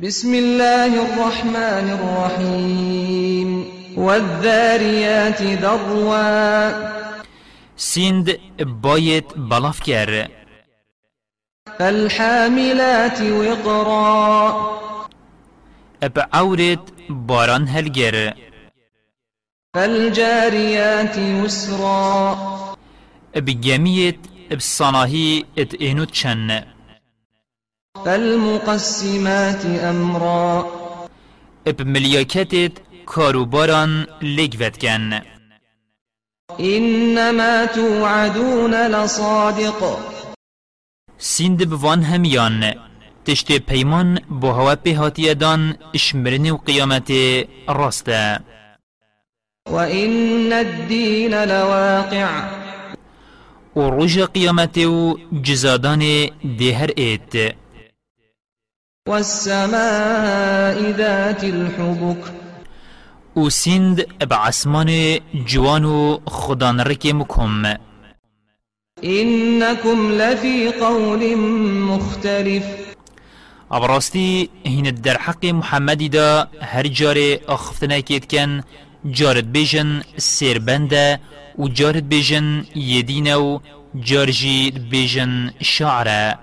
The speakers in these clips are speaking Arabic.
بسم الله الرحمن الرحيم والذاريات ذروا سند باید بلاف کر فالحاملات وقرا اب عورت باران هلگر فالجاريات يسرا اب جميت اب صناهي ات اینو چن فالمقسمات أمرا. اب ملیاکتت کاروباران لگوت کن. إنما توعدون لصادق. سند بوان همیان تشت پیمان بو هوا پیهاتی دان اشمرن و قیامت راسته وإن الدين لواقع. و روژ قیامت و جزادان دهر ایت والسماء ذات الحبك. و سند بعسمان جوان و خدان رک مکم. إنكم لفي قول مختلف. ابراستی هین در حق محمدی دا هر جار اخفتنا کید کن جارت بیجن سیربنده و جارت بیجن یدینه و جارجی بیجن شعره.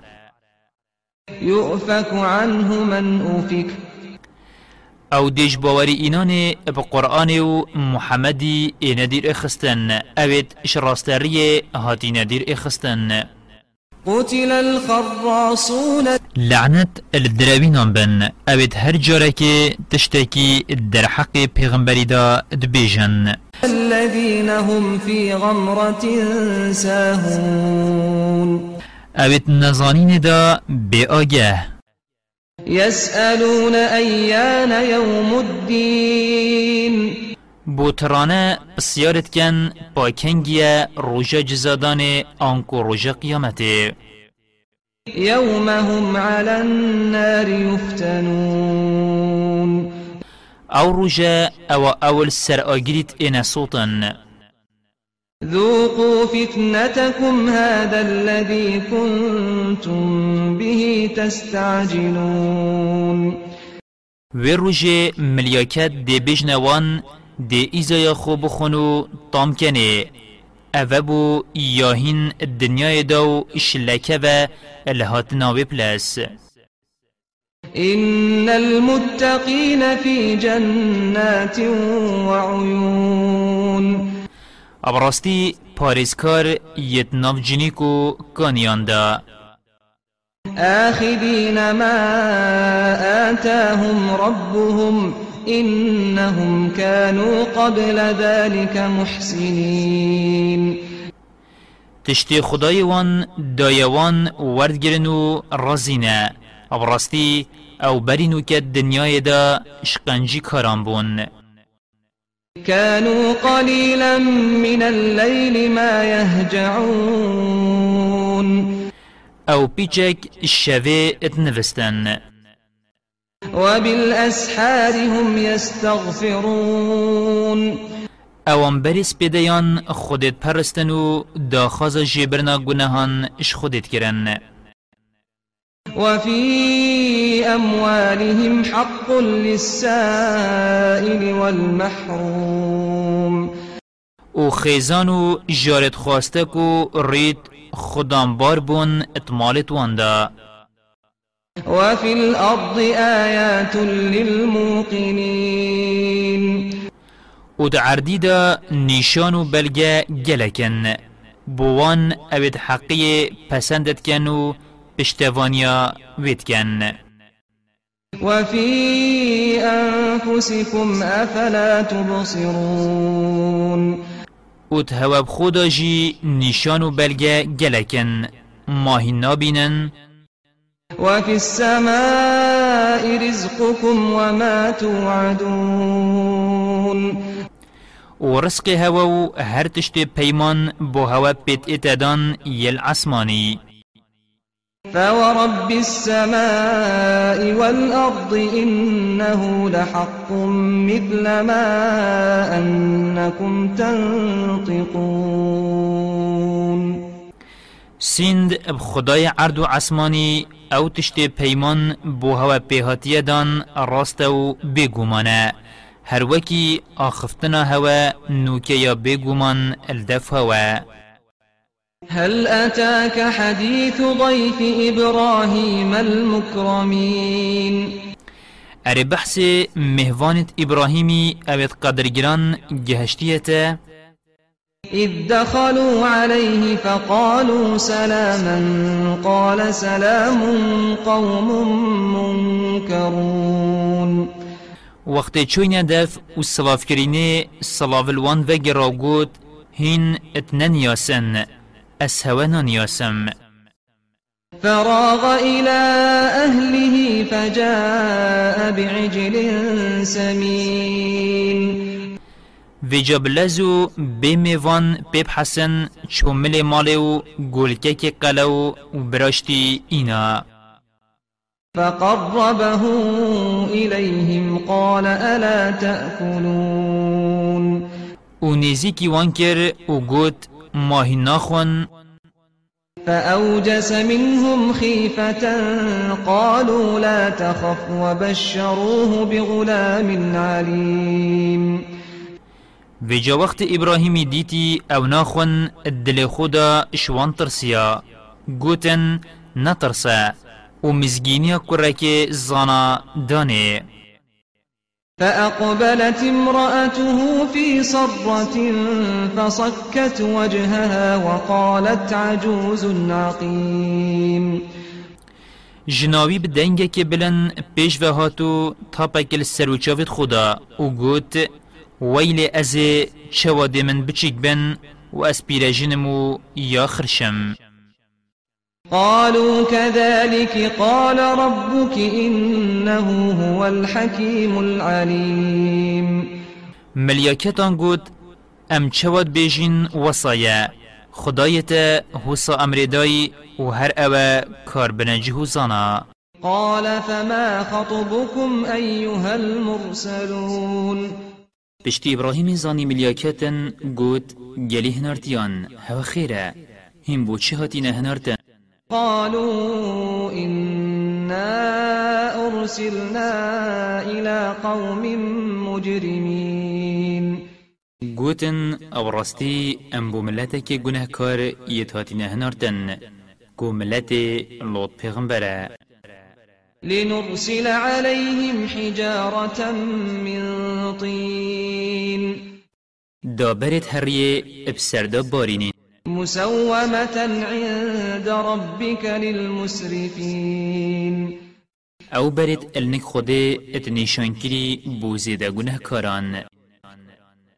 يؤفك عنه من أفك أو دیج باوری اینان با قرآن و محمدی ندیر إخستن. اوید شراستری هاتی ندیر إخستن. قتل الخراصون. لعنت الدراوینان بن اوید هر جاره که تشتکی در حق پیغمبری دا دبیجن. الذين هم في غمرة ساهون. اوید نزانین دا بی آگه يسألون أيان يوم الدين. بوترانه سیارت کن با کنگیه روژه جزادان آنکو روژه قیامته. يوم هم على النار يفتنون. أو روژه أو اول سر آگریت این صوتن ذوقوا فتنتكم هذا الذي كنتم به تستعجلون و روژه ملیاکت دی بجنوان دی ایزای خوب خونو تام کنه اوه بو یاهین دنیای دو شلکه و الهات ناوی پلس إن المتقين في جنات وعيون ابراستی پاریسکار یتناف جنیکو کانیان دا آخذين ما آتاهم ربهم إنهم كانوا قبل ذلك محسنين تشتی خدای وان دایوان وردگرن و رزینه. ابراستی أو برینو که دنیای دا شقنجی کاران بون. كانوا قليلا من الليل ما يهجعون. أو پیچک شوه اتنوستن. وبالأسحار هم يستغفرون. اوان بریس پیدیان خودت پرستن و داخاز جبرنا گناهان اش خودت کرن وفي أموالهم حق للسائل والمحروم. أو خیزان و جارت خواسته کو رید خدامبار بون اتمالت واندا. وفي الأرض آيات للموقنين. أو دا عردی دا نیشان و بلگه گلکن. بوان اوید حقی پسندت کن و پشتوانیا وید کن وفي أنفسكم أفلا تبصرون. أو هوا خدا جی نیشان و بلگه گلکن. ماهی نابینن. وفي السماء رزقكم وما توعدون. و رزق هوا هر تشت پیمان بو هوا پیت اتدان یل عسمانی فورب السماء والأرض إنه لحق مثل ما أنكم تنطقون سیند اب خدای عرض و أو تشت پیمان بو هوا پیهاتیه دان راست و هر وکی آخفتنا هوا نوکه یا بگومان الدف هوا. هل أتاك حديث ضيف إبراهيم المكرمين؟ اره بحث مهوانت إبراهيمي اوید قدرگران جهشتیتا إذ دخلوا عليه فقالوا سلاما قال سلام قوم منكرون. وقت چوین دف و سلاف کرینه سلاف الوان و گراوگوت هین اتنن یاسن اس هوانا یاسم فراغ إلى أهله فجاء بعجل سمين. ویجا بلزو بمیوان پیب حسن چومل مالو گلکه که قلو و براشتی اینا فقربه إليهم قال ألا تأكلون. و نزیکی وان کر و گوت ماهی ناخون فأوجس منهم خيفة قالوا لا تخف وبشروه بغلام عليم. ویجا وقت ابراهیمی دیتی أو ناخون دل خدا شوان ترسیا. گوتن نترسا و مزگینیا کرک زانا دانه. فأقبلت امرأته في صرة فصكت وجهها وقالت عجوز عقيم. جناوی به دنگه که بلن پیش و هاتو تا پکل سروچاوت خدا و گوت ویل از چواد من بچیک بن و از پیرجنمو یا خرشم؟ قالوا كذلك قال ربك إنه هو الحكيم العليم. ملیاکتان گوت ام چواد بیجین وصایا خدایت حسا امردای و هر اوه کار بنجی حسانا قال فما خطبكم أيها المرسلون. پشتی ابراهیم زانی ملیاکتن گوت گلی هنارتیان هوا خیره هم بو چه هاتی نهنارتن قالوا إنا أرسلنا إلى قوم مجرمين. گوتن أو راستی ام بو ملت که گناه کار یت هاتی نهنارتن گو ملت لوط پیغمبره. لنرسل عليهم حجارة من طين. دابرت هریه ابسردا بارینین مسومة عند ربك للمسرفين. أو برت النك خوده ات نشان کری بوزیده گناه کاران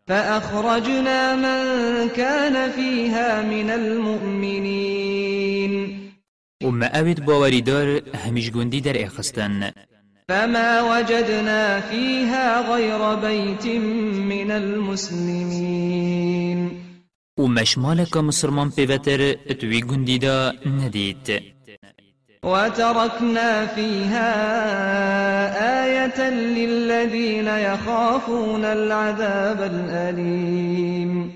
فأخرجنا من كان فيها من المؤمنين. و ما اوید باوریدار همیش گندی در اخستن فما وجدنا فيها غير بيت من المسلمين. و مشمال که مسلمان پیوتر اتوی گندی دا ندید وتركنا فيها آية للذين يخافون العذاب الأليم.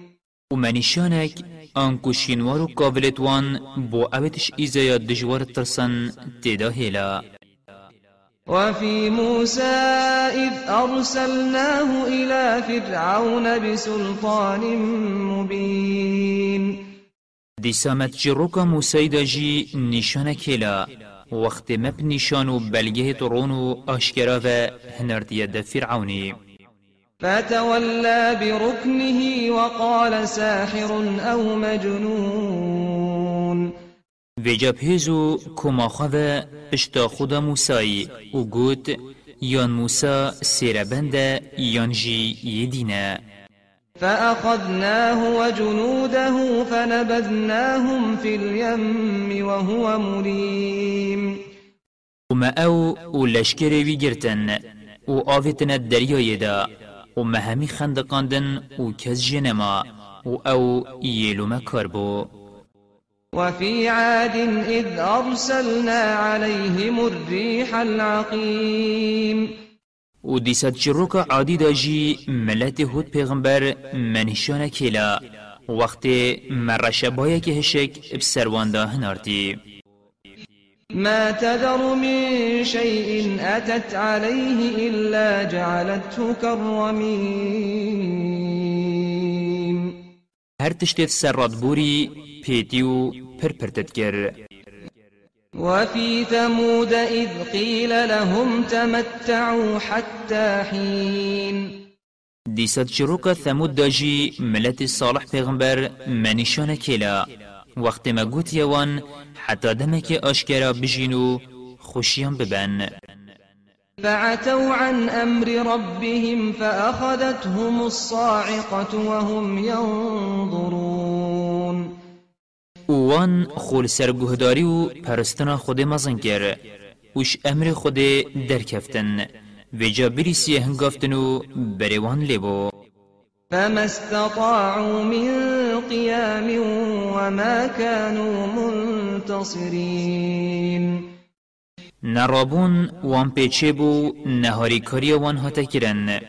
و منیشانک آنکو شینوار و قابلت وان بو اویتش ایزایا دجوار ترسن تیدا هیلا. وفي موسى إذ أرسلناه إلى فرعون بسلطان مبين. دی سامت جروکا موسی دا جی نشانه کلا وقت مب نشانو بلگه ترونو آشکرا و هنردیه فرعونی فتولى بركنه وقال ساحر أو مجنون ویجا پیزو کما خواه اشتا خدا موسای و گوت یان موسا سیربند یان جی یدینه. فأخذناه وجنوده فنبذناهم في اليم وهو مليم وما أو و لشکر وی گرتن و آویتن دریای دا. و مهمی خندقاندن و کز جنما و أو یلو مکار بو. وفي عاد إذ أرسلنا عليهم الريح العقيم. و دیسات جروکا عادی دا جی ملت هود پیغمبر منشانه کلا. وقت مرشبایه که هشک بسروانده هنارتی ما تذر من شيء أتت عليه إلا جعلته كالرميم. هر تشتت سرات بوري پرتت گر وفي ثمود إذ قيل لهم تمتعوا حتى حين. دیسات چروک ثمود داجی ملت صالح پیغمبر منیشان کلا وقت ما گوت یوان حتى دمك أشكرا بجينو خشيان ببن فعتوا عن أمر ربهم فأخذتهم الصاعقة وهم ينظرون. وان خول سرگهداری و پرستنا خود مزن کر وش امر خود درکفتن. و جا بریسی هنگافتن و بریوان لیبو. فما استطاعوا من قيام وما كانوا منتصرين نرابون وان پیچه بو نهاری کاری وان هاتا کرن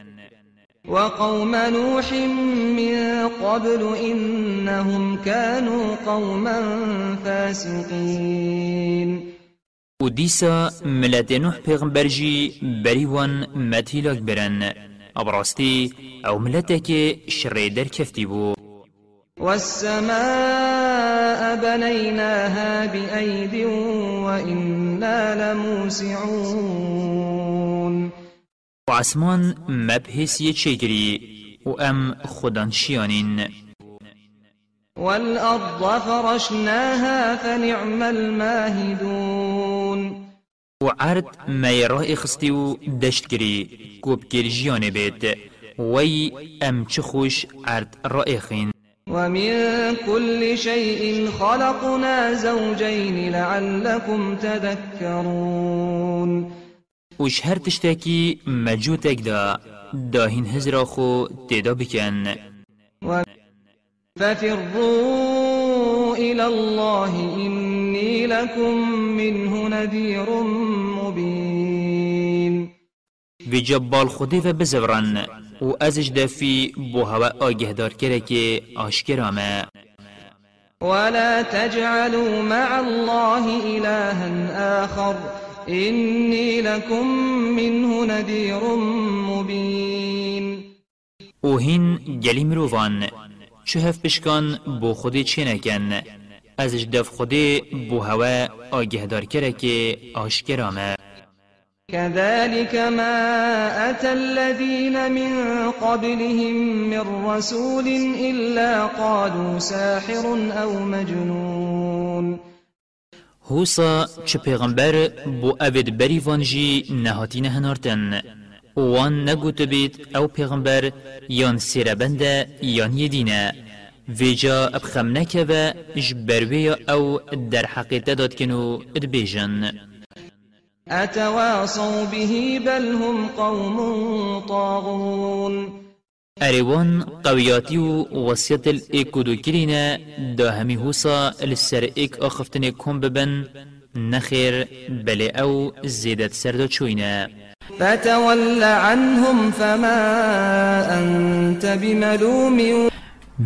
وقوم نوح من قبل إنهم كانوا قوما فاسقين. و دیسا ملت نوح پیغمبر جی بریوان متیلاک برن. ابراستی أو ملتك شريدر كفتي بو. والسماء بنيناها بأيد وإنا لموسعون. وعسمان مبهس يتشيكري وأم خدان شيانين والأرض فرشناها فنعم الماهدون. وعرض ما يراه خستيو دشت كري كوب كيرجيان بيت وي أم تشخوش عرض رائخين ومن كل شيء خلقنا زوجين لعلكم تذكرون وش هر تشتاكي مجوتك دا. داهين هزرا خو تدا بكن ففروا إلى الله إني لكم منه نذير مبين. في جبال خودی و بزورن و ازش دفی بو هوا آگه دار کرده که آشکرامه. ولا تجعلوا مع الله إلها آخر. إني لكم منه نذير مبين. و هین گلی مروفان چه هف بشکان بو خودی چه نکن؟ ازش دف خودی بو هوا آگه دار کرده که آشکرامه. كذلك ما أتى الذين من قبلهم من رسول إلا قالوا ساحر أو مجنون. هوسا چه پیغمبر بو اوید بری وانجی نهاتین هنارتن وان نگوت بید أو پیغمبر یان سیربنده یان یدینه ویجا ابخم نکوه جبروی أو در حقیقت داد کنو ادبیجن أتواصوا به بل هم قوم طاغون أريوان قوياتي ووصية الإيكودو كرينا دا همي هوسا لسر إيك أخفتن كون ببن نخير بل أو زيدت سردو چوينا فتول عنهم فما أنت بملوم.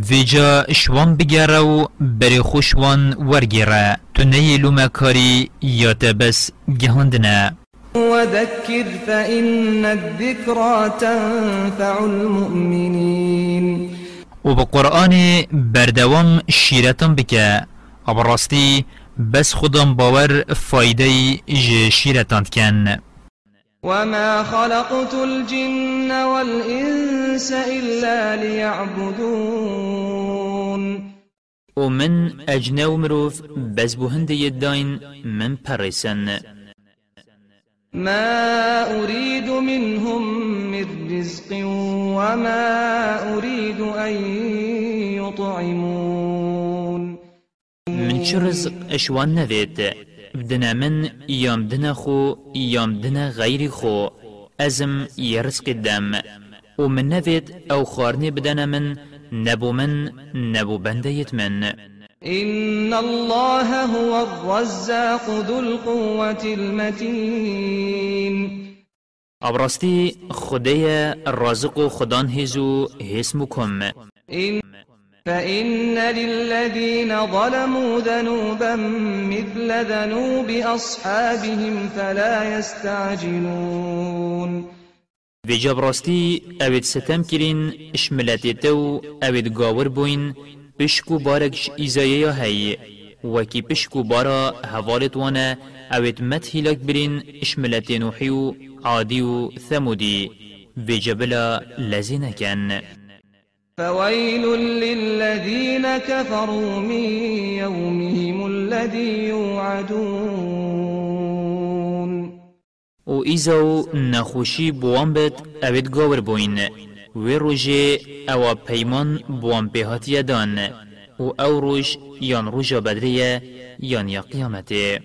ویجا شوان بگره بری خوشوان ورگیره تو نیلو مکاری یا تبس گهاندنه وذكر فإن الذكرى تنفع المؤمنين. وبقرآن بردوام شيرتم بك. أبرستي بس خودم باور فايدة شيرتان كان وما خلقت الجن والإنس إلا ليعبدون. ومن أجنو مروف بس بهند يدين من برسن ما أريد منهم من رزق وما أريد أن يطعمون من شرزق أشوان نذيت بدنا من يوم دنا خو يوم دنا غيري خو. أزم يرزق الدم. ومن نذيت أو خارني بدنا من نبو من نبو بنديت من. إن الله هو الرزاق ذو القوة المتين. أبرستي خديا الرازق خدان هزو هسمكم إن فإن للذين ظلموا ذنوبا مثل ذنوب أصحابهم فلا يستعجلون. براستی اوید ستم کرین اشملتی تو اوید گاور بوین پشکو بارکش ایزایه هی. وکی پشکو بارا هوالت وأنا اوید مت هلاک برین اشملتی نوحیو عادیو ثمودی. في جبلا لزنكن فويل للذين كفروا من يومهم الذي يوعدون و ایزاو نخوشی بوان بد اوید گاور بوین. و روژه أو پیمان بوان بهاتی دان و أو روش یان روژا بدریه یان یا قیامته